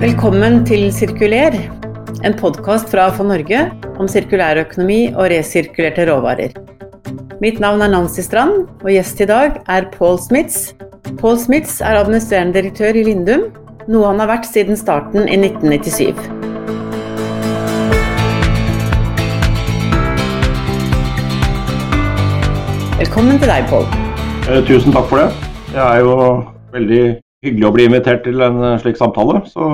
Velkommen til Sirkuler, en podkast fra For Norge om sirkulærøkonomi og resirkulerte råvarer. Mitt navn er Nancy Strand, og gjest i dag er Paul Smits. Paul Smits er administrerende direktør i Lindum, noe han har vært siden starten i 1997. Velkommen til deg, Paul. Eh, tusen takk for det. Det er jo veldig hyggelig å bli invitert til en eh, slik samtale, så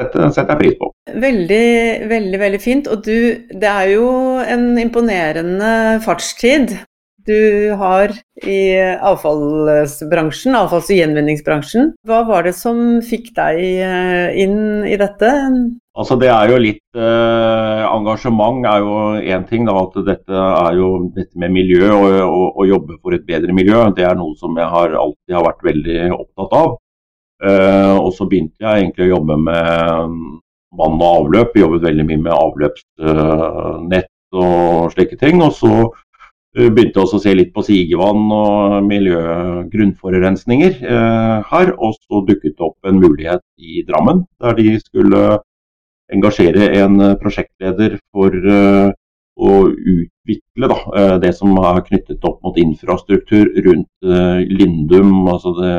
dette setter jeg pris på. Veldig, veldig veldig fint. Og du, det er jo en imponerende fartstid du har i avfallsbransjen, avfalls- og gjenvinningsbransjen. Hva var det som fikk deg eh, inn i dette? Altså Det er jo litt eh, Engasjement er jo én ting. da, at Dette er jo dette med miljø og å jobbe for et bedre miljø. Det er noe som jeg har, alltid har vært veldig opptatt av. Eh, og så begynte jeg egentlig å jobbe med vann og avløp. Jeg jobbet veldig mye med avløpsnett og slike ting. Og så eh, begynte også å se litt på sigevann og miljøgrunnforurensninger eh, her. Og så dukket det opp en mulighet i Drammen, der de skulle engasjere en eh, prosjektleder for uh, å utvikle da, det som er knyttet opp mot infrastruktur rundt Lindum, altså det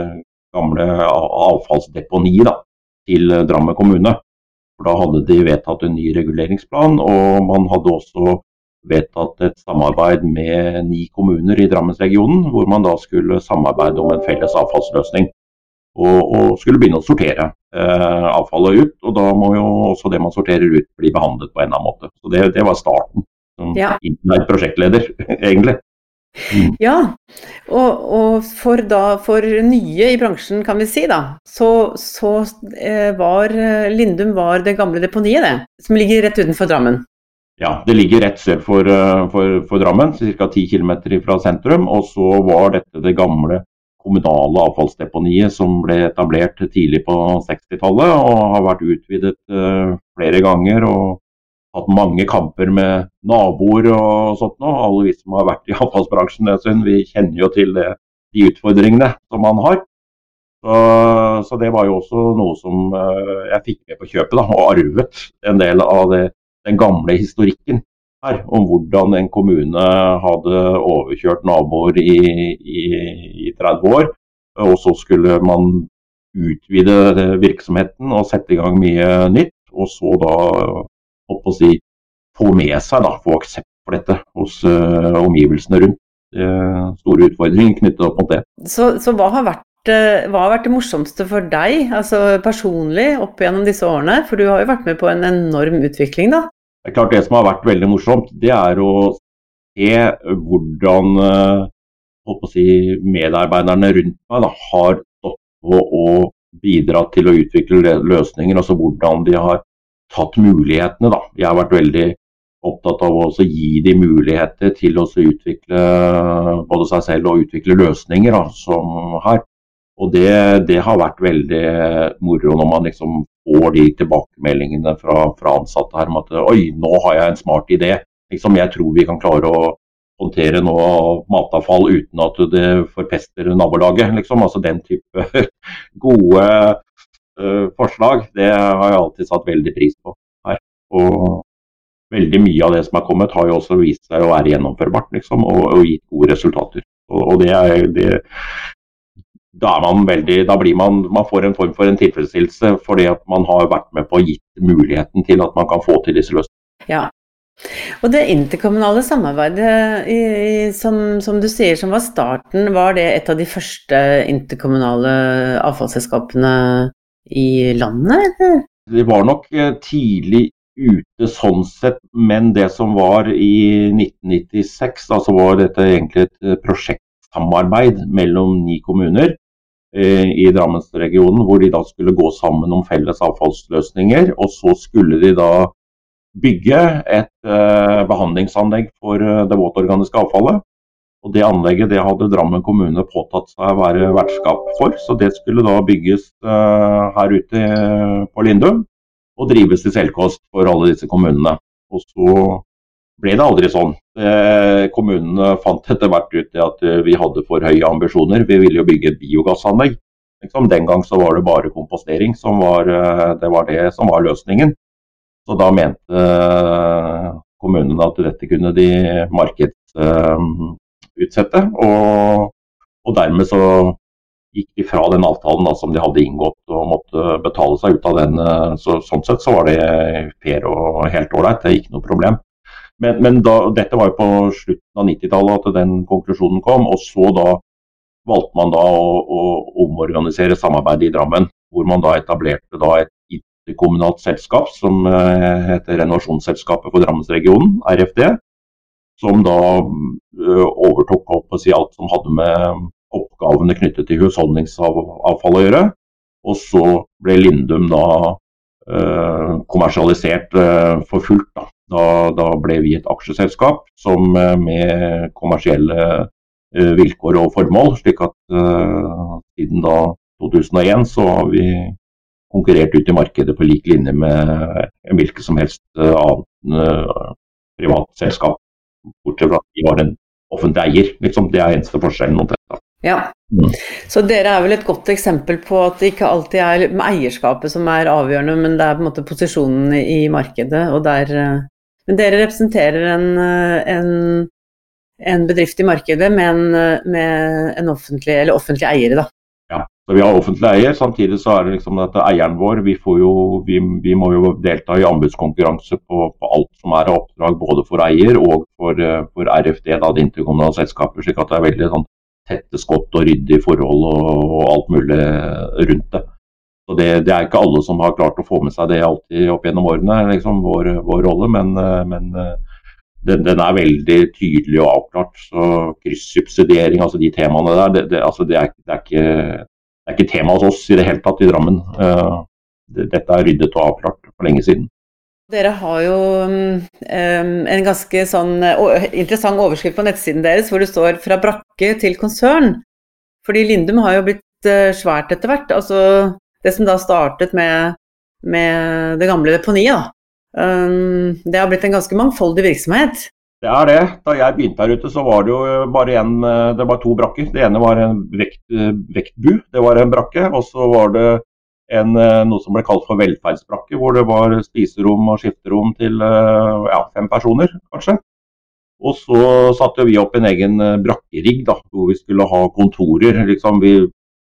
gamle avfallsdeponiet da, til Drammen kommune. For Da hadde de vedtatt en ny reguleringsplan, og man hadde også vedtatt et samarbeid med ni kommuner i Drammensregionen, hvor man da skulle samarbeide om en felles avfallsløsning og, og skulle begynne å sortere eh, avfallet ut. Og da må jo også det man sorterer ut bli behandlet på en eller annen måte. Så det, det var starten som ja. prosjektleder, egentlig. Mm. Ja, og, og, for, da, for nye i bransjen, kan vi si, da, så, så eh, var Lindum var det gamle deponiet, det. Som ligger rett utenfor Drammen. Ja, det ligger rett sør for, eh, for, for Drammen, ca. 10 km fra sentrum. Og så var dette det gamle kommunale avfallsdeponiet som ble etablert tidlig på 60-tallet og har vært utvidet uh, flere ganger. og hatt mange kamper med naboer og sånt noe. Alle vi som har vært i avfallsbransjen en vi kjenner jo til det, de utfordringene som man har. Så, så, det var jo også noe som uh, jeg fikk med på kjøpet, da, og arvet en del av det, den gamle historikken her, om hvordan en kommune hadde overkjørt naboer i, i, i 30 år. Og så skulle man utvide virksomheten og sette i gang mye nytt. Og så da å si, få med seg, da, få aksept for dette hos uh, omgivelsene rundt. Uh, store utfordringer knyttet opp mot det. Så, så hva, har vært, hva, har vært, det morsomste for deg altså personlig opp gjennom disse årene? For du har jo vært med på en enorm utvikling, da? Det er klart Det som har vært veldig morsomt, det er å se hvordan uh, si, medarbeiderne rundt meg da, har stått på og bidratt til å utvikle løsninger. Altså hvordan de har tatt mulighetene. Da. Jeg har vært veldig opptatt av å gi de muligheter til å utvikle både seg selv og utvikle løsninger da, som her. Og det, det, har vært veldig moro når man liksom får de tilbakemeldingene fra, fra ansatte her om at oi, nå har jeg en smart idé. Liksom, jeg tror vi kan klare å håndtere noe matavfall uten at det forpester nabolaget. Liksom. Altså den type gode uh, forslag, det har jeg alltid satt veldig pris på her. Og veldig mye av det som er kommet, har jo også vist seg å være gjennomførbart liksom, og, og gitt gode resultater. Og, og det er, det, da, man veldig, da blir man, man får en form for en tilfredsstillelse fordi at man har vært med på å gitt muligheten til at man kan få til disse løsningene. Ja. Og det interkommunale samarbeidet i, som, som, du sier som var starten, var det et av de første interkommunale avfallsselskapene i landet, eller? Vi var nok eh, tidlig ute sånn sett, men det som var i 1996, da, så var dette egentlig et eh, prosjektsamarbeid mellom ni kommuner i Drammensregionen, hvor de da skulle gå sammen om felles avfallsløsninger. Og så skulle de da bygge et eh, behandlingsanlegg for eh, det våtorganiske avfallet. Og Det anlegget det hadde Drammen kommune påtatt seg å være vertskap for. Så det skulle da bygges her ute på Lindum og drives til selvkost for alle disse kommunene. Og så ble det aldri sånn. Eh, kommunene fant etter hvert ut at eh, vi hadde for høye ambisjoner. Vi ville jo bygge et biogassanlegg. Liksom, den gang så var det bare kompostering som var eh, det, var det som var løsningen. Så da mente kommunene at dette kunne de markedsutsette. Og, og dermed så gikk de fra den avtalen da, som de hadde inngått og måtte betale seg ut av den. Så, sånn sett så var det fair og helt ålreit, det er ikke noe problem. Men, men da, dette var jo på slutten av 90-tallet at den konklusjonen kom. Og så da valgte man da å, å omorganisere samarbeidet i Drammen. Hvor man da etablerte da et interkommunalt selskap som uh, heter Renovasjonsselskapet for Drammensregionen, RFD. Som da uh, overtok opp å si alt som hadde med oppgavene knyttet til husholdningsavfall å gjøre. Og så ble Lindum da uh, kommersialisert for fullt. da da, da, ble vi et aksjeselskap som eh, med kommersielle eh, vilkår og formål. slik at uh, siden da 2001 så har vi konkurrert ut i markedet på lik linje med hvilket som helst uh, annet uh, privat selskap. Bortsett fra at vi var en offentlig eier. Liksom. Det er eneste forskjellen. Omtrent. Ja, mm. Så dere er vel et godt eksempel på at det ikke alltid er eierskapet som er avgjørende, men det er på en måte posisjonen i markedet, og der men dere representerer en, eh, en, en bedrift i markedet med en, eh, med en offentlig, eller offentlige eiere, da. Ja, så vi har offentlig eier. Samtidig så er det liksom dette eieren vår vi, jo, vi, vi, må jo delta i anbudskonkurranse på, på, alt som er av oppdrag, både for eier og for, eh, for RFD, da, det interkommunale selskapet. slik at det er veldig sånn, tette skott og ryddige forhold og, og alt mulig rundt det. Så det, det, er ikke alle som har klart å få med seg det alltid opp gjennom årene, liksom vår, vår rolle. Men, eh, men eh, den, den, er veldig tydelig og avklart. Så kryssubsidiering, altså de temaene der, det, det, altså er, er ikke, det er ikke tema hos oss i det hele tatt i Drammen. Uh, dette er ryddet og avklart for lenge siden. Dere har jo um, en ganske sånn interessant overskrift på nettsiden deres hvor det står 'fra brakke til konsern'. Fordi Lindum har jo blitt svært etter hvert. Altså, det som da startet med, med det gamle deponiet, um, det har blitt en ganske mangfoldig virksomhet. Det er det. Da jeg begynte her ute, så var det jo bare en, det var to brakker. Det ene var en vekt, vektbu, det var en brakke. Og så var det en, noe som ble kalt for velferdsbrakke, hvor det var spiserom og skifterom til ja, fem personer, kanskje. Og så satte vi opp en egen brakkerigg da, hvor vi skulle ha kontorer. Liksom vi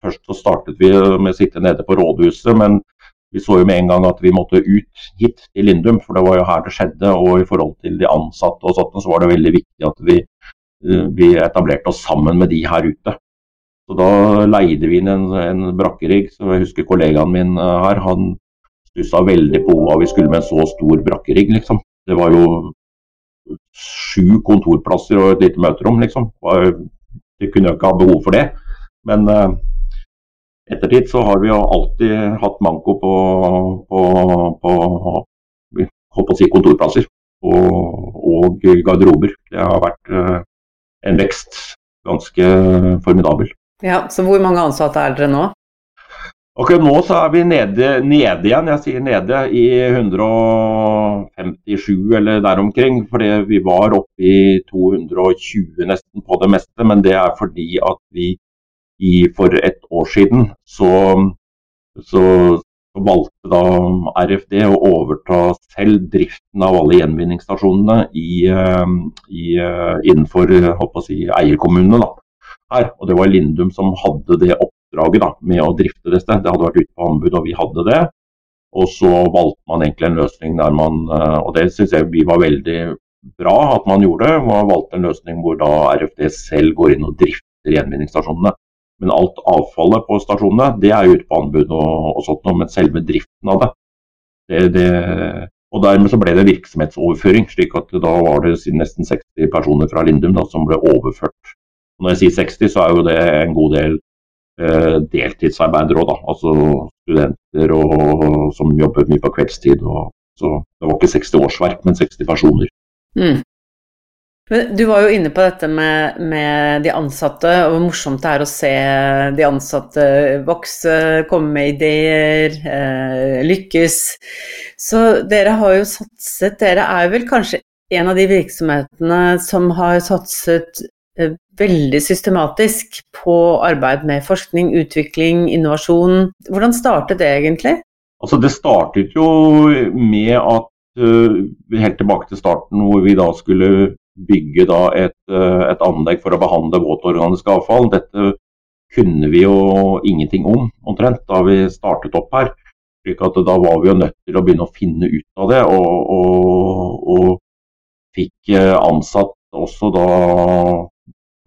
Først så startet vi med å sitte nede på rådhuset, men vi så jo med en gang at vi måtte ut hit til Lindum, for det var jo her det skjedde. Og i forhold til de ansatte og sånt, så var det veldig viktig at vi, eh, vi etablerte oss sammen med de her ute. Så da leide vi inn en, en brakkerigg. Så jeg husker kollegaen min eh, her, han stussa veldig på hva vi skulle med en så stor brakkerigg, liksom. Det var jo sju kontorplasser og et lite møterom, liksom. Vi kunne jo ikke ha behov for det. Men ettertid så har vi jo alltid hatt manko på, på, på, på si kontorplasser og, og, garderober. Det har vært uh, en vekst ganske formidabel. Ja, Så hvor mange ansatte er dere nå? Akkurat nå så er vi nede, nede, igjen, jeg sier nede, i 157 eller der omkring. Fordi vi var oppe i 220 nesten på det meste. Men det er fordi at vi i, for et år siden, så, så, valgte da RFD å overta selv driften av alle gjenvinningsstasjonene i, eh, i, eh, innenfor si, eierkommunene. Da. Her. Og det var Lindum som hadde det oppdraget da, med å drifte det stedet. Det hadde vært ute på anbud, og vi hadde det. Og så valgte man egentlig en løsning der man eh, Og det syns jeg vi var veldig bra at man gjorde. Man valgte en løsning hvor da RFD selv går inn og drifter gjenvinningsstasjonene. Men alt avfallet på stasjonene det er jo ute på anbud og, og sånt men selve driften av det, det, det og Dermed så ble det virksomhetsoverføring, slik at da var det nesten 60 personer fra Lindum da, som ble overført. Og når jeg sier 60, så er jo det en god del eh, deltidsarbeidere òg, altså studenter og, som jobber mye på kveldstid. Og, så det var ikke 60 årsverk, men 60 personer. Mm. Men du var jo inne på dette med, med, de ansatte, og hvor morsomt det er å se de ansatte vokse, komme med ideer, eh, lykkes. Så dere har jo satset Dere er vel kanskje en av de virksomhetene som har satset eh, veldig systematisk på arbeid med forskning, utvikling, innovasjon. Hvordan startet det egentlig? Altså Det startet jo med at uh, helt tilbake til starten hvor vi da skulle bygge da et, eh, et, anlegg for å behandle våtorganisk avfall. Dette kunne vi jo ingenting om omtrent da vi startet opp her. slik at Da var vi jo nødt til å begynne å finne ut av det, og, og, og fikk eh, ansatt også da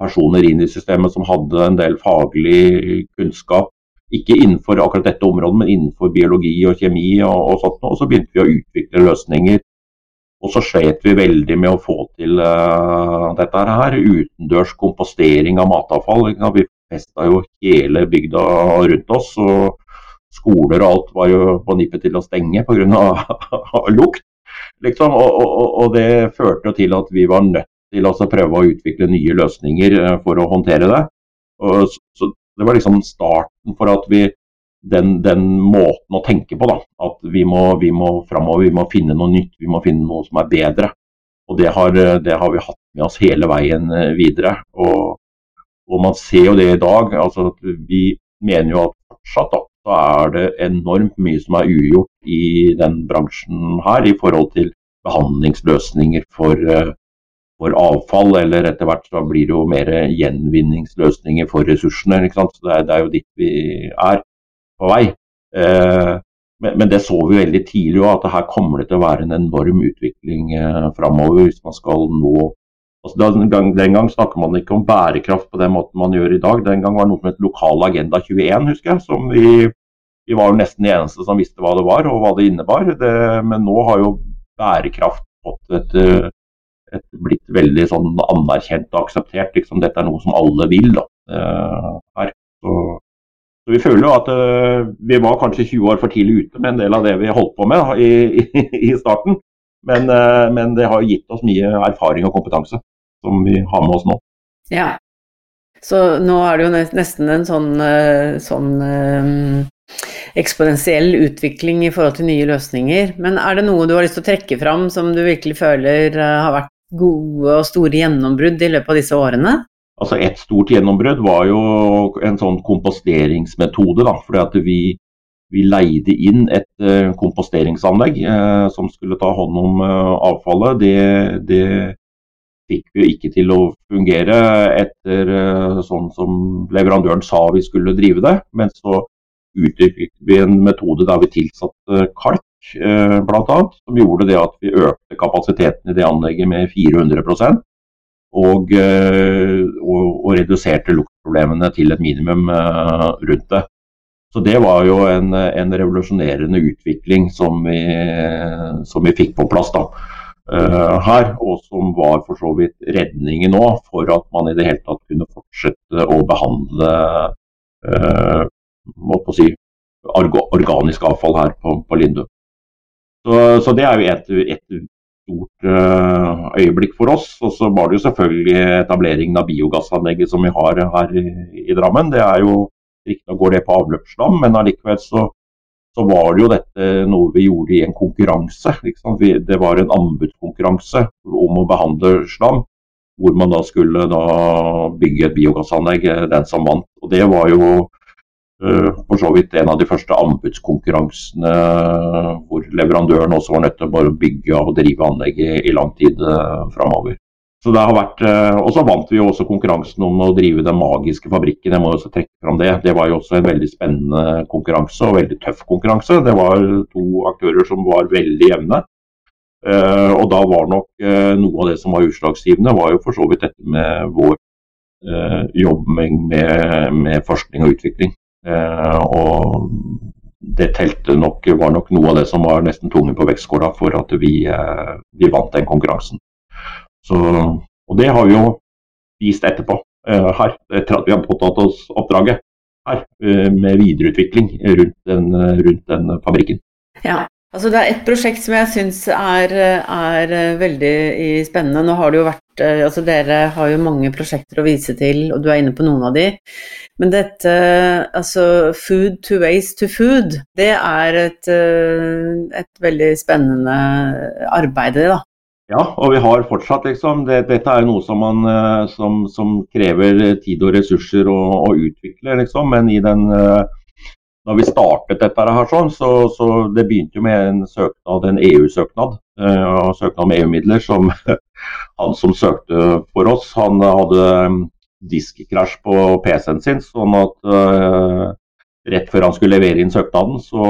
personer inn i systemet som hadde en del faglig kunnskap. Ikke innenfor akkurat dette området, men innenfor biologi og kjemi. Og, og sånt. Og så begynte vi å utvikle løsninger og så slet vi veldig med å få til uh, dette her. Utendørs kompostering av matavfall. Vi festa jo hele bygda rundt oss. og Skoler og alt var jo på nippet til å stenge pga. lukt. Liksom. Og, og, og, det førte til at vi var nødt til å prøve å utvikle nye løsninger eh, for å håndtere det. Og, så det var liksom starten for at vi den, den, måten å tenke på. da, At vi må, vi må framover, vi må finne noe nytt, vi må finne noe som er bedre. Og Det har, det har vi hatt med oss hele veien eh, videre. Og, og Man ser jo det i dag. altså Vi mener jo at fortsatt da, så er det enormt mye som er ugjort i den bransjen her i forhold til behandlingsløsninger for, eh, for avfall, eller etter hvert så blir det jo mer gjenvinningsløsninger for ressursene. ikke sant? Så det er, det er jo dit vi er på vei. Eh, men, det så vi veldig tidlig òg, at her kommer det til å være en enorm utvikling eh, framover hvis man skal nå altså den, gang, den gang snakker man ikke om bærekraft på den måten man gjør i dag. Den gang var det noe som het Lokal agenda 21, husker jeg. som vi, vi var jo nesten de eneste som visste hva det var og hva det innebar. Det, men nå har jo bærekraft fått et, et blitt veldig sånn anerkjent og akseptert. Liksom, dette er noe som alle vil. Da, eh, her. Vi føler jo at uh, vi var kanskje 20 år for tidlig ute med en del av det vi holdt på med i, i, i starten. Men, uh, men, det har gitt oss mye erfaring og kompetanse som vi har med oss nå. Ja, så nå er det jo nesten en sånn, uh, sånn eksponentiell utvikling i forhold til nye løsninger. Men er det noe du har lyst til å trekke fram som du virkelig føler har vært gode og store gjennombrudd i løpet av disse årene? Altså Et stort gjennombrudd var jo en sånn komposteringsmetode. da, fordi at vi, vi leide inn et uh, komposteringsanlegg uh, som skulle ta hånd om uh, avfallet. Det, det, fikk vi ikke til å fungere etter sånn som leverandøren sa vi skulle drive det. Men så utviklet vi en metode der vi tilsatte kalk bl.a. Som gjorde det at vi økte kapasiteten i det anlegget med 400 og, eh, og, og reduserte luktproblemene til et minimum eh, rundt det. Så det var jo en, en revolusjonerende utvikling som vi, som vi, fikk på plass da, uh, her. Og som var for så vidt redningen nå for at man i det hele tatt kunne fortsette å behandle uh, si, organisk avfall her på, på Lindu. Så, så, det er jo et, et stort eh, øyeblikk for oss. Og så var det jo selvfølgelig etableringen av biogassanlegget som vi har her i, Drammen. Det er jo Riktignok går det på avløpsslam, men allikevel så, så, var det jo dette noe vi gjorde i en konkurranse. Vi, det var en anbudskonkurranse om å behandle slam, hvor man da skulle da bygge et biogassanlegg, eh, den som vant. Og Det var jo for så vidt en av de første anbudskonkurransene hvor leverandøren også var nødt til å bare bygge og drive anlegget i lang tid uh, framover. Så det har vært, Og så vant vi jo også konkurransen om å drive den magiske fabrikken. Jeg må også trekke fram det. Det var jo også en veldig spennende konkurranse og veldig tøff konkurranse. Det var to aktører som var veldig jevne. Og da var nok noe av det som var utslagsgivende, var jo for så vidt dette med vår jobb med forskning og utvikling. Eh, og det telte nok, var nok noe av det som var nesten tungen på vektskåla for at vi, eh, vi, vant den konkurransen. Så, og det har vi jo vist etterpå eh, her, etter at vi har påtatt oss oppdraget her med videreutvikling rundt den, rundt den fabrikken. Ja, Altså det er et prosjekt som jeg syns er, er, veldig spennende. Nå har det jo vært altså Dere har jo mange prosjekter å vise til, og du er inne på noen av de. Men dette, altså food to waste to food, det er et, et veldig spennende arbeid, da. Ja, og vi har fortsatt, liksom. Det, dette er noe som, man, som, som krever tid og ressurser å, å utvikle, liksom. Men i den da vi startet dette her, så, så det begynte jo med en søknad, en EU-søknad. Uh, søknad om EU-midler. som Han som søkte for oss, han hadde um, diskkrasj på PC-en sin. sånn at uh, rett før han skulle levere inn søknaden, så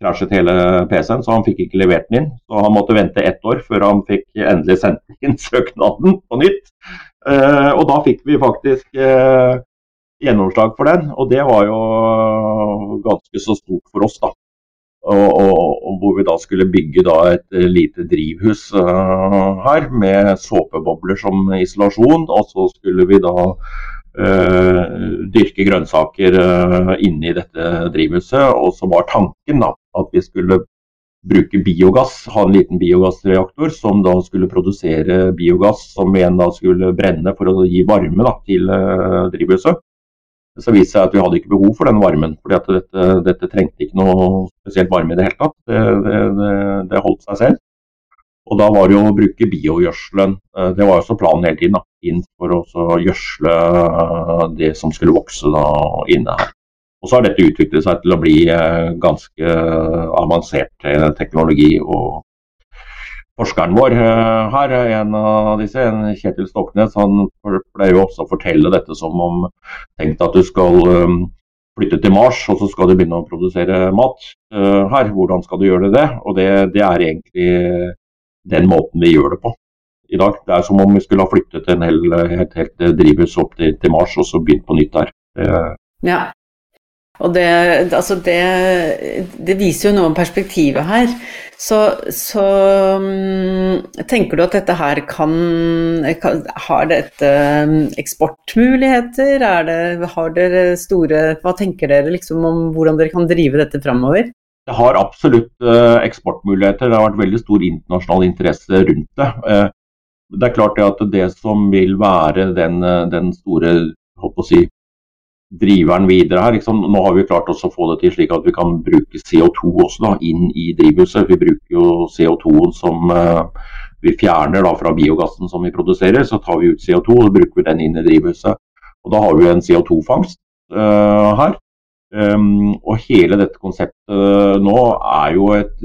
krasjet hele PC-en, så han fikk ikke levert den inn. Så han måtte vente ett år før han fikk endelig sendt inn søknaden på nytt. Og da fikk vi faktisk gjennomslag for den. Og det var jo ganske så stort for oss, da. Og, og, og hvor vi da skulle bygge da et lite drivhus uh, her med såpebobler som isolasjon. Og så skulle vi da uh, dyrke grønnsaker uh, inni dette drivhuset. Og så var tanken da at vi skulle bruke biogass, ha en liten biogassreaktor som da skulle produsere biogass som igjen da skulle brenne for å gi varme da, til drivhuset. Så viste det seg at vi hadde ikke behov for den varmen, fordi at dette, dette trengte ikke noe spesielt varme i det hele tatt. Det, det, det, holdt seg selv. Og da var det jo å bruke biogjødselen. Eh, det var også planen hele tiden. da, inn For å gjødsle eh, det som skulle vokse da inne her. Og så har dette utviklet seg til å bli eh, ganske avansert teknologi. og forskeren vår eh, her, en av disse, en Kjetil Stoknes, han pleier jo også å fortelle dette som om tenkt at du skal um, flytte til Mars, og så skal du begynne å produsere mat uh, her. Hvordan skal du gjøre det? Og det, det, er egentlig den måten vi gjør det på i dag. Det er som om vi skulle ha flyttet en hel, helt, helt drivhus opp til, til, Mars, og så begynt på nytt der. Ja. Og det, altså det, det, viser jo noe om perspektivet her. Så, så um, tenker du at dette her kan, kan Har dette um, eksportmuligheter? Det, har dere store Hva tenker dere liksom om hvordan dere kan drive dette framover? Det har absolutt uh, eksportmuligheter. Det har vært veldig stor internasjonal interesse rundt det. Uh, det er klart at det som vil være den, den store si, driveren videre her. Liksom. Nå har vi klart å få det til slik at vi kan bruke CO2 også da, inn i drivhuset. Vi bruker jo CO2 som uh, vi fjerner da, fra biogassen som vi produserer. Så tar vi ut CO2 og bruker den inn i drivhuset. Og Da har vi en CO2-fangst uh, eh, her. Um, og hele dette konseptet uh, nå er jo et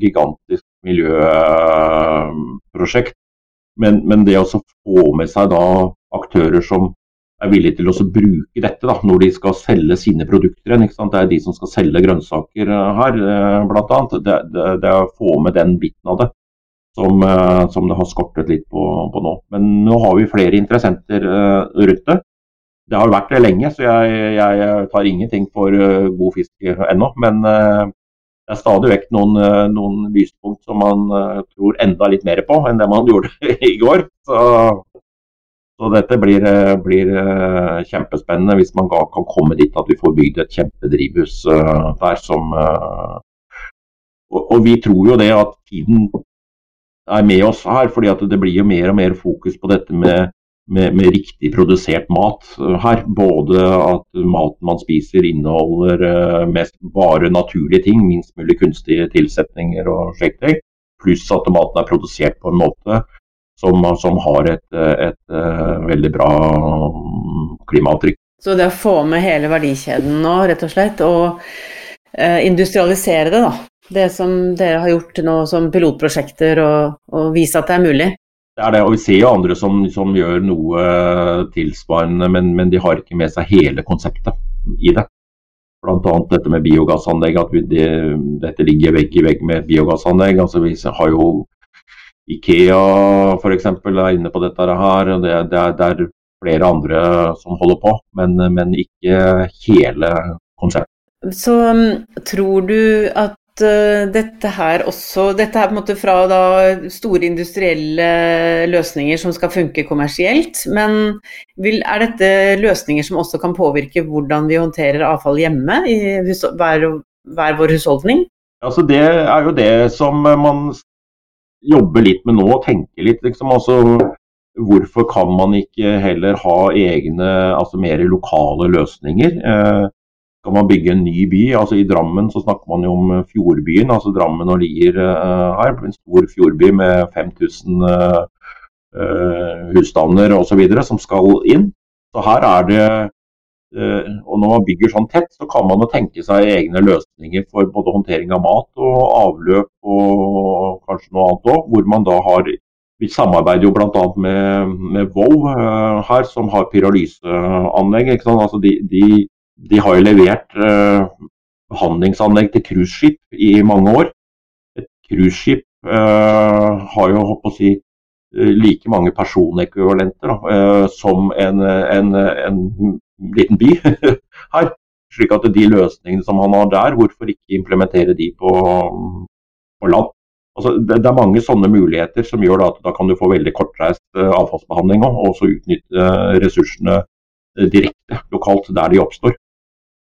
gigantisk miljøprosjekt. Men, men, det å få med seg da aktører som er villige til å bruke dette da, når de skal selge sine produkter. Det er de som skal selge grønnsaker eh, her, eh, bl.a. Det, det, det er å få med den biten av det som, eh, som det har skortet litt på, på, nå. Men nå har vi flere interessenter rundt det. Det har vært det lenge, så jeg, jeg tar ingenting for god fisk ennå. Men det er stadig vekk noen, noen lyspunkt som man tror enda litt mer på enn det man gjorde i går. Så så dette blir, eh, blir, eh, kjempespennende hvis man kan komme dit at vi får bygd et kjempedrivhus eh, der som og, og, vi tror jo det at tiden er med oss her, fordi at det blir jo mer og mer fokus på dette med, med, med riktig produsert mat her. Både at maten man spiser inneholder mest bare naturlige ting, minst mulig kunstige tilsetninger og slikt, pluss at maten er produsert på en måte som, som har et, et, et, eh, veldig bra klimaavtrykk. Så det å få med hele verdikjeden nå, rett og slett, og eh, industrialisere det, da. Det som dere har gjort nå som pilotprosjekter, og, og vise at det er mulig. Det er det, og Vi ser jo andre som, som gjør noe tilsvarende, men, men, de har ikke med seg hele konseptet i det. Bl.a. dette med biogassanlegg, at vi, det, dette ligger vegg i vegg med biogassanlegg. Altså, vi har jo Ikea f.eks. er inne på dette her. og det, det, er, det, er, flere andre som holder på, men, men ikke hele konsernet. Så um, tror du at uh, dette her også Dette er på en måte fra da, store industrielle løsninger som skal funke kommersielt, men vil, er dette løsninger som også kan påvirke hvordan vi håndterer avfall hjemme i hver, hver vår husholdning? Altså det er jo det som man jobber litt med nå, og tenker litt. Liksom. Altså, hvorfor kan man ikke heller ha egne, altså mer lokale løsninger? Eh, skal man bygge en ny by? Altså I Drammen så snakker man jo om fjordbyen, altså Drammen og Lier eh, her. En stor fjordby med 5000 eh, eh, husstander osv. som skal inn. Så her er det og når man bygger sånn tett, så kan man jo tenke seg egne løsninger for både håndtering av mat og avløp og kanskje noe annet òg. Hvor man da har Vi samarbeider jo bl.a. med, med Vov uh, her, som har pyrolyseanlegg. Altså de, de, de, har jo levert uh, behandlingsanlegg til cruiseskip i mange år. Et cruiseskip eh, har jo håper å si, like mange personekvivalenter da, som en, en, en liten by her. Slik at de løsningene som han har der, hvorfor ikke implementere de på, på land? Altså, det, det, er mange sånne muligheter som gjør at da kan du få veldig kortreist uh, avfallsbehandling og også utnytte uh, ressursene uh, direkte lokalt der de oppstår.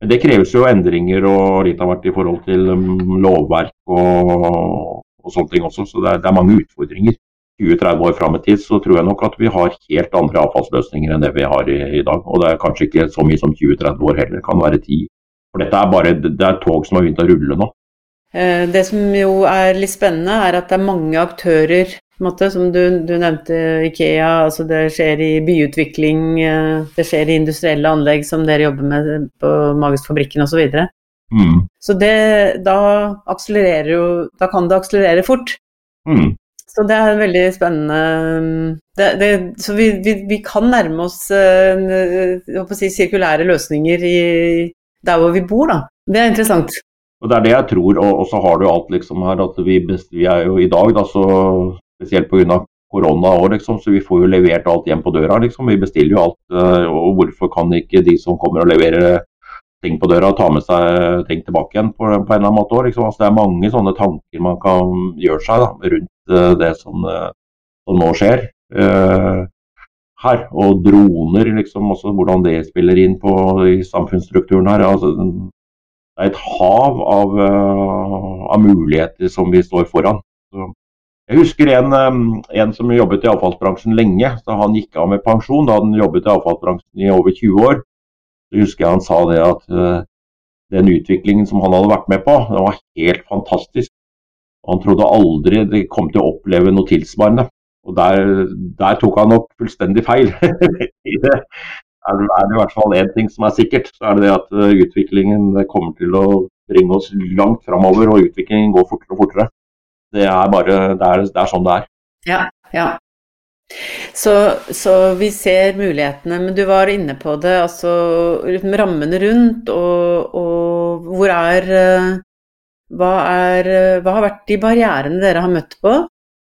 Men Det kreves jo endringer og litt av hvert i forhold til um, lovverk og, og, sånne ting også. Så det er, det er mange utfordringer. 20-30 år fram i tid, så tror jeg nok at vi har helt andre avfallsløsninger enn det vi har i, i dag. Og det er kanskje ikke så mye som 20-30 år heller, det kan være 10. For dette er bare det er tog som har begynt å rulle nå. Eh, det som jo er litt spennende, er at det er mange aktører. Måte, som du, du, nevnte Ikea, altså det skjer i byutvikling, eh, det skjer i industrielle anlegg som dere jobber med på Magesfabrikken osv. Så, videre. mm. så det, da akselererer jo Da kan det akselerere fort. Mm. Så det er veldig spennende. Det, det, så vi, vi, vi, kan nærme oss uh, si, sirkulære løsninger i, der hvor vi bor, da. Det er interessant. Og Det er det jeg tror. Og, og så har du alt liksom her at vi, vi er jo i dag, da, så spesielt pga. korona òg, liksom, så vi får jo levert alt hjem på døra. liksom. Vi bestiller jo alt. Uh, og hvorfor kan ikke de som kommer og leverer ting på døra, og ta med seg ting tilbake igjen på, på en eller annen måte? Liksom. Altså, det er mange sånne tanker man kan gjøre seg da, rundt uh, det som, uh, som nå skjer uh, her. Og droner, liksom, også hvordan det spiller inn på i samfunnsstrukturen her. Altså, det er et hav av, av, muligheter som vi står foran. Så jeg husker en, en, som jobbet i avfallsbransjen lenge. så Han gikk av med pensjon. Da han jobbet i avfallsbransjen i over 20 år. Så husker jeg han sa det at den utviklingen som han hadde vært med på, den var helt fantastisk. Han trodde aldri de kom til å oppleve noe tilsvarende. Og der, der tok han nok fullstendig feil. det er det i hvert fall én ting som er sikkert, så er det det at eh, utviklingen kommer til å bringe oss langt framover, og utviklingen går fortere og fortere. Det er bare det er, det er sånn det er. Ja, ja. Så, så, vi ser mulighetene, men du var inne på det, altså rammene rundt, og, og hvor er eh, hva, er, hva, har vært de barrierene dere har møtt på?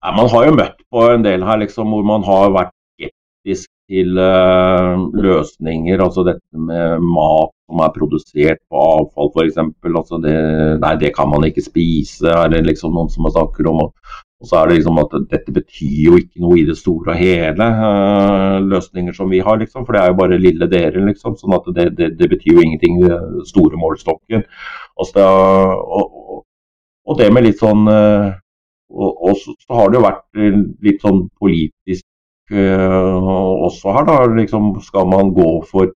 Ja, man har jo møtt på en del her liksom, hvor man har vært skeptisk til uh, løsninger. Altså dette med mat som er produsert på avfall f.eks. Altså nei, det kan man ikke spise, er det liksom noen som har snakker om. Og så er det liksom at dette betyr jo ikke noe i det store og hele, uh, løsninger som vi har, liksom. For det er jo bare lille dere, liksom. Sånn at det, det, det betyr jo ingenting i den store målstokken. Altså, og, og, det med litt sånn uh, og, og, så har det jo vært litt sånn politisk uh, også her, da. Liksom, skal man gå for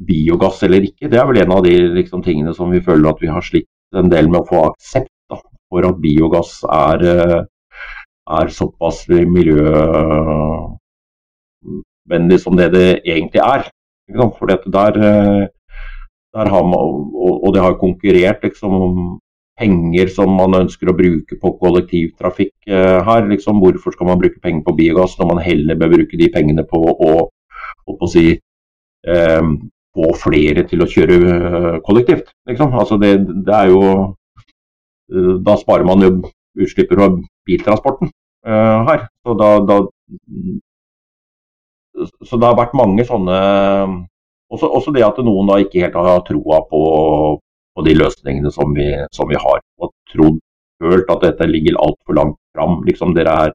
biogass eller ikke? Det er vel en av de liksom, tingene som vi føler at vi har slitt en del med å få aksept da, for at biogass er er såpass miljøvennlig som det det egentlig er. For der, eh, der har man, og det har konkurrert liksom, om penger som man ønsker å bruke på kollektivtrafikk eh, her. Liksom, hvorfor skal man bruke penger på biogass når man heller bør bruke de pengene på å, å si, eh, få flere til å kjøre eh, kollektivt? Liksom. Altså det, det, jo Da sparer man jo utslipp fra biltransporten uh, her. Så, da, da, så, det har vært mange sånne også, også, det at noen da ikke helt har troa på, på de løsningene som vi, som vi, har. Og trodd, følt at dette ligger altfor langt fram. Liksom dere er,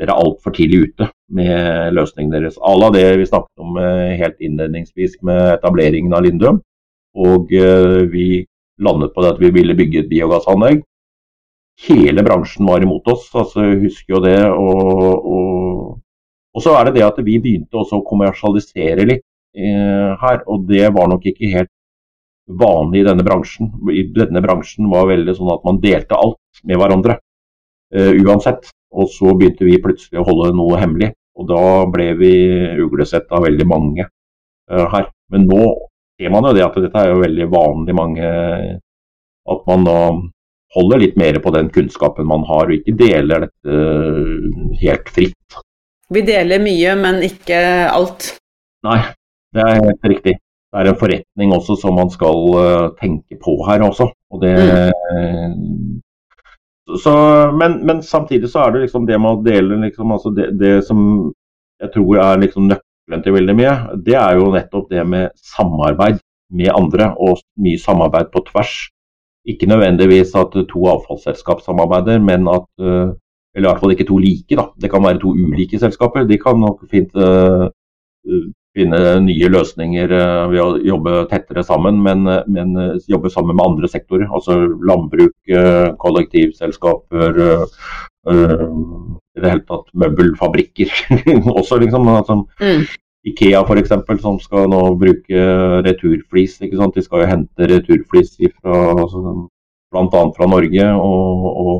dere er altfor tidlig ute med løsningen deres. Alle av det vi snakket om uh, helt innledningsvis med etableringen av Lindum. Og uh, vi landet på det at vi ville bygge et biogassanlegg. Hele bransjen var imot oss. altså Jeg husker jo det. Og, og, og så er det det at vi begynte også å kommersialisere litt eh, her. Og det var nok ikke helt vanlig i denne bransjen. I denne bransjen var veldig sånn at man delte alt med hverandre. eh, uansett. Og så begynte vi plutselig å holde noe hemmelig. Og da ble vi uglesett av veldig mange eh, her. Men nå ser man jo det at dette er jo veldig vanlig mange At man da holder litt mer på den kunnskapen man har, og ikke deler dette helt fritt. Vi deler mye, men ikke alt? Nei, det er helt riktig. Det er en forretning også som man skal uh, tenke på her også. Og det, mm. så, men, men, samtidig så er det liksom det med å dele liksom, altså det, det, som jeg tror er liksom nøkkelen til veldig mye, det er jo nettopp det med samarbeid med andre, og mye samarbeid på tvers. Ikke nødvendigvis at to avfallsselskap samarbeider, men at uh, Eller i hvert fall ikke to like, da. Det kan være to ulike selskaper. De kan nok fint uh, finne nye løsninger ved å jobbe tettere sammen, men, men jobbe sammen med andre sektorer. Altså landbruk, kollektivselskaper, i det hele tatt møbelfabrikker også, liksom. Altså, mm. Ikea f.eks. som skal nå bruke returflis. ikke sant? De skal jo hente returflis fra, altså, bl.a. fra Norge og, og,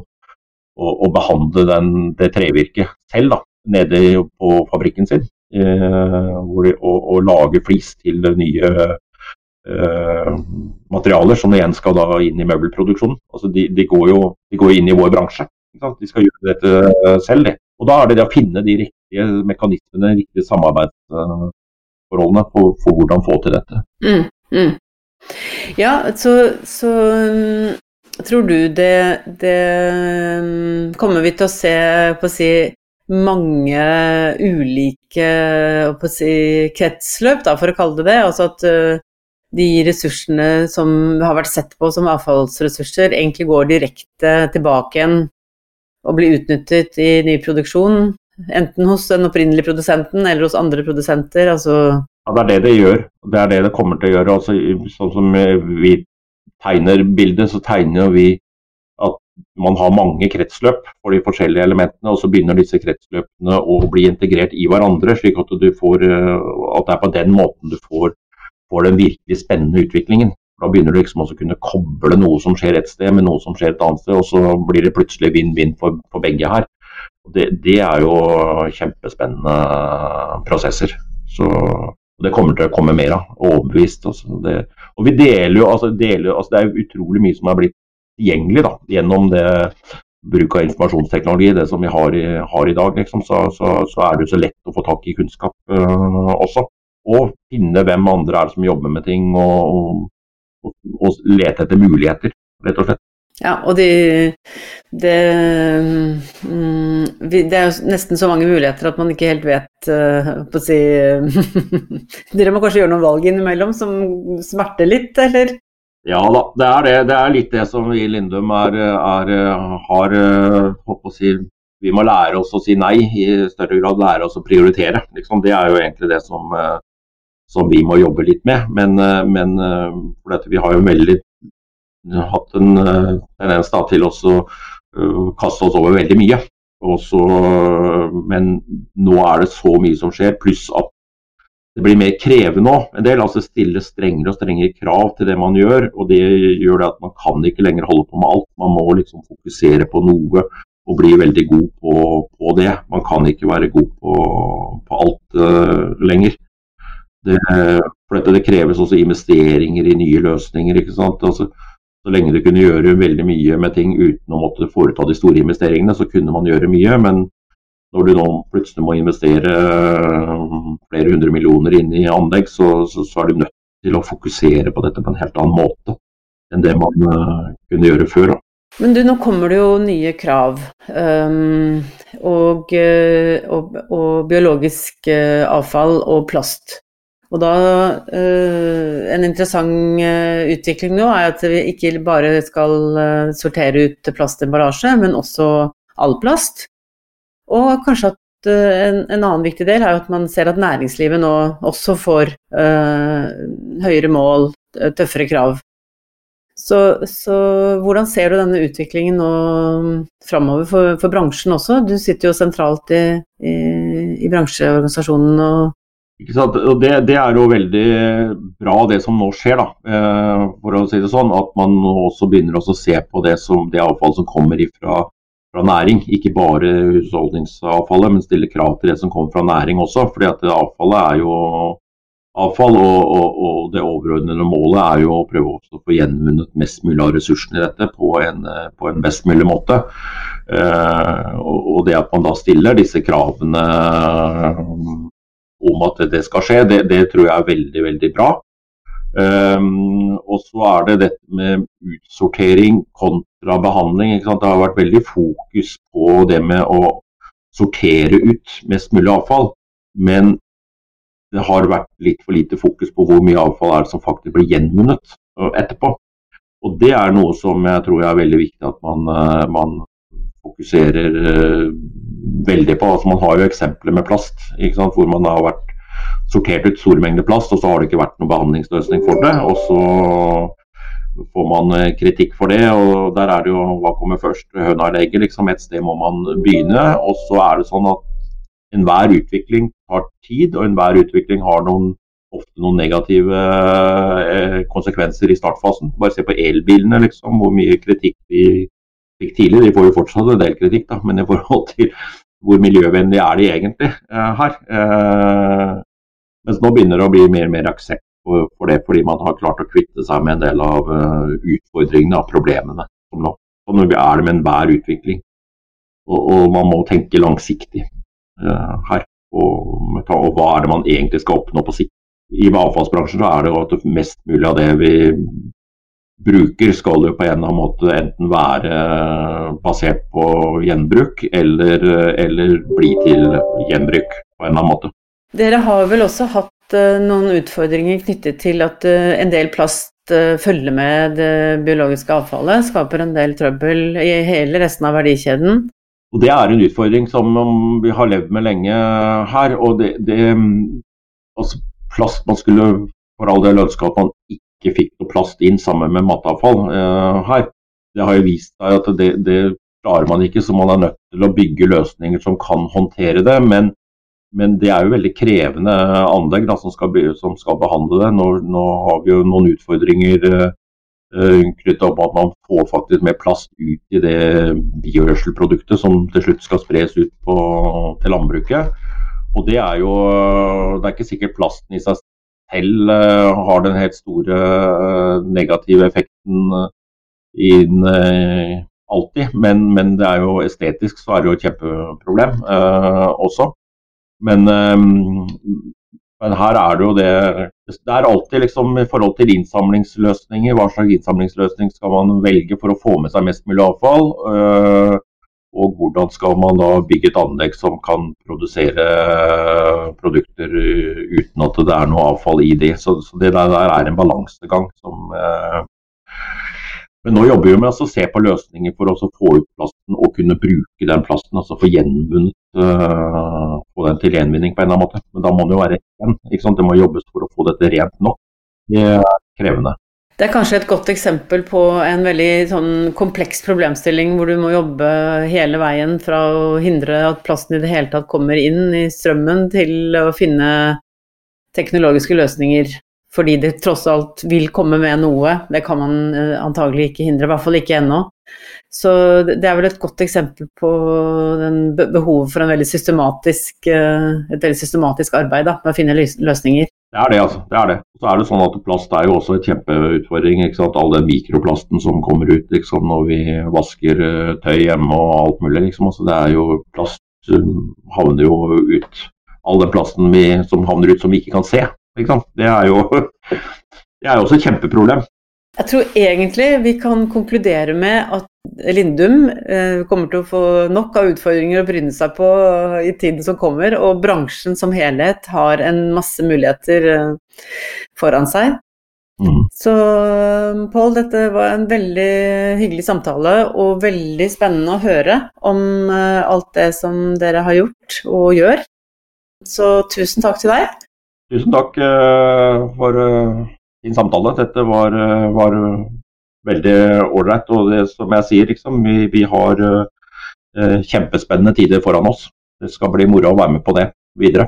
og, og behandle den, det trevirket selv da, nede på fabrikken sin. Eh, de, og, lage flis til nye eh, materialer som igjen skal da inn i møbelproduksjonen. Altså de, de, går jo de går inn i vår bransje. De skal gjøre dette selv. Det. Og Da er det det å finne de riktige mekanismene, de riktige samarbeidsforholdene for, for hvordan få til dette. Mm, mm. Ja, så, så um, tror du det, det um, Kommer vi til å se på å si, mange ulike å si, kretsløp, da, for å kalle det det? Altså at uh, de ressursene som har vært sett på som avfallsressurser, egentlig går direkte tilbake igjen og blir utnyttet i ny produksjon. Enten hos den opprinnelige produsenten eller hos andre produsenter. Altså ja, Det er det det gjør. Det er det det kommer til å gjøre. Altså, sånn som vi tegner bildet, så tegner vi at man har mange kretsløp for de forskjellige elementene, og så begynner disse kretsløpene å bli integrert i hverandre, slik at, får, at det er på den måten du får, får den virkelig spennende utviklingen. Da begynner du liksom å kunne koble noe som skjer et sted med noe som skjer et annet sted, og så blir det plutselig vinn-vinn for, for, begge her. Det, det, er jo kjempespennende prosesser. Så det kommer til å komme mer av, overbevist. Altså det, og vi deler jo, altså, deler, altså det er utrolig mye som er blitt tilgjengelig da, gjennom det bruk av informasjonsteknologi, det som vi har i, har i dag. Liksom, så, så, så, er det jo så lett å få tak i kunnskap uh, også. Og finne hvem andre er som jobber med ting, og, og og lete etter muligheter, rett og slett. Ja, og de, det, mm, det er jo nesten så mange muligheter at man ikke helt vet uh, på å si Dere må kanskje gjøre noen valg innimellom som smerter litt, eller? Ja da, det er det. Det er litt det som vi i Lindum er, er, har håper å si, Vi må lære oss å si nei, i større grad lære oss å prioritere. Liksom. Det er jo egentlig det som, som vi må jobbe litt med. Men, eh, men eh, vi har jo veldig hatt en eh, tendens til å kaste oss over veldig mye. Også, men nå er det så mye som skjer, pluss at det blir mer krevende òg. En del altså stiller strengere og strengere krav til det man gjør. og Det gjør det at man kan ikke lenger holde på med alt. Man må liksom fokusere på noe og bli veldig god på, på det. Man kan ikke være god på, på alt uh, lenger. Det, for dette, det kreves også investeringer i nye løsninger. ikke sant? Altså, så lenge du kunne gjøre veldig mye med ting uten å måtte foreta de store investeringene, så kunne man gjøre mye. Men når du nå plutselig må investere øh, flere hundre millioner inn i anlegg, så, så, så, er du nødt til å fokusere på dette på en helt annen måte enn det man uh, kunne gjøre før. Da. Men du, nå kommer det jo nye krav. Um, og, øh, og, og, biologisk avfall og plast. Og da uh, En interessant uh, utvikling nå er at vi ikke bare skal uh, sortere ut plastemballasje, men også all plast. Og kanskje at en, en, annen viktig del er at man ser at næringslivet nå også får høyere mål, tøffere krav. Så, så, hvordan ser du denne utviklingen nå framover for, for, bransjen også? Du sitter jo sentralt i, i, i bransjeorganisasjonen. Og og det, det, er jo veldig bra det som nå skjer, da, eh, for å si det sånn. At man også begynner å se på det, som, det avfall som kommer ifra, fra næring. Ikke bare husholdningsavfallet, men stille krav til det som kommer fra næring også. fordi at avfallet er jo avfall. Og, og, og, det overordnede målet er jo å prøve å få gjenvunnet mest mulig av ressursene i dette på en, på en best mulig måte. Eh, og, det at man da stiller disse kravene om at det skal skje, det, det tror jeg er veldig, veldig bra. Um, og så er det dette med utsortering kontra behandling. Det har vært veldig fokus på det med å sortere ut mest mulig avfall. Men det har vært litt for lite fokus på hvor mye avfall er det som faktisk blir gjenvunnet etterpå. Og Det er noe som jeg tror er veldig viktig at man, eh, man fokuserer eh, veldig på. Altså, man har jo eksempler med plast hvor man har vært sortert ut store mengder plast, og så har det ikke vært noen behandlingsløsning for det. Og så får man eh, kritikk for det. og Der er det jo hva kommer først, høna eller egget. Liksom. Et sted må man begynne. Og så er det sånn at enhver utvikling tar tid, og enhver utvikling har noen, ofte noen negative eh, konsekvenser i startfasen. Bare se på elbilene, liksom, hvor mye kritikk de fikk tidlig. De får jo fortsatt en del kritikk, da, men i forhold til hvor miljøvennlig er de egentlig eh, her. Eh, mens nå begynner det å bli mer og mer aksept for, for, det, fordi man har klart å kvitte seg med en del av uh, utfordringene og problemene. Som nå. Sånn er det med enhver utvikling. Og, og, man må tenke langsiktig. Eh, her. Og, og, hva er det man egentlig skal oppnå på sikt. I avfallsbransjen er det mest mulig av det vi bruker skal jo på en eller annen måte enten være basert på gjenbruk eller, eller bli til gjenbruk på en eller annen måte. Dere har vel også hatt uh, noen utfordringer knyttet til at en del plast følger med det biologiske avfallet, skaper en del trøbbel i hele resten av verdikjeden. Og Det er en utfordring som vi har levd med lenge her. og det, det altså plast, Man skulle for all del ønske at man ikke fikk noe plast inn sammen med matavfall uh, her. Det har jo vist seg at det, det, klarer man ikke, så man er nødt til å bygge løsninger som kan håndtere det. Men, men det er jo veldig krevende anlegg da, som, skal, som, skal, behandle det. Nå, nå, har vi jo noen utfordringer uh, Eh, knytta opp at man får faktisk mer plast ut i det biogjødselproduktet som til slutt skal spres ut på, til landbruket. Og det er jo Det er ikke sikkert plasten i seg selv uh, har den helt store uh, negative effekten uh, inn alltid, men, men, det er jo estetisk så er det jo et kjempeproblem også. Men men her er det jo det Det er alltid liksom i forhold til innsamlingsløsninger. Hva slags innsamlingsløsning skal man velge for å få med seg mest mulig avfall? Øh, og hvordan skal man da bygge et anlegg som kan produsere produkter uten at det er noe avfall i det. Så, så det der er en balansegang som eh... men nå jobber vi med å se på løsninger for å få ut plasten og kunne bruke den plasten. Altså få gjenvunnet eh, få den til gjenvinning på en eller annen måte. Men da må det jo være ren. Det må jobbes for å få dette rent nok. Det er krevende. Det er kanskje et godt eksempel på en veldig sånn kompleks problemstilling hvor du må jobbe hele veien fra å hindre at plasten i det hele tatt kommer inn i strømmen, til å finne teknologiske løsninger fordi det tross alt vil komme med noe. Det kan man eh, antagelig ikke hindre, i hvert fall ikke ennå. Så det er vel et godt eksempel på behovet for veldig eh, et veldig systematisk arbeid da, med å finne løsninger. Det er det, altså. Det er det. Så er det sånn at Plast er jo også en kjempeutfordring. ikke sant? All den mikroplasten som kommer ut liksom, når vi vasker eh, tøy hjemme og alt mulig. liksom. Altså, det er jo Plast havner jo ut. All den plasten vi, som havner ut som vi ikke kan se. ikke sant? Det er jo det er også et kjempeproblem. Jeg tror egentlig vi kan konkludere med at Lindum eh, kommer til å få nok av utfordringer å bryne seg på i tiden som kommer, og bransjen som helhet har en masse muligheter eh, foran seg. Mm. Så Pål, dette var en veldig hyggelig samtale og veldig spennende å høre om eh, alt det som dere har gjort og gjør. Så tusen takk til deg. Tusen takk for din samtale. Dette var, uh, var veldig ålreit. Og det, som jeg sier, liksom, vi, vi har uh, kjempespennende tider foran oss. Det skal bli moro å være med på det videre.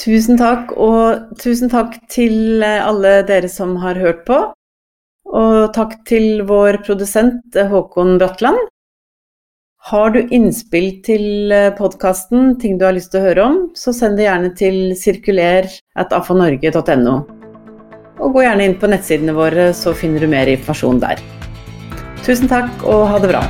Tusen takk, og tusen takk til alle dere som har hørt på. Og takk til vår produsent Håkon Bratland. Har du innspill til podkasten, ting du har lyst til å høre om, så send det gjerne til sirkuler.afanorge.no. Og gå gjerne inn på nettsidene våre, så finner du mer informasjon der. Tusen takk, og ha det bra.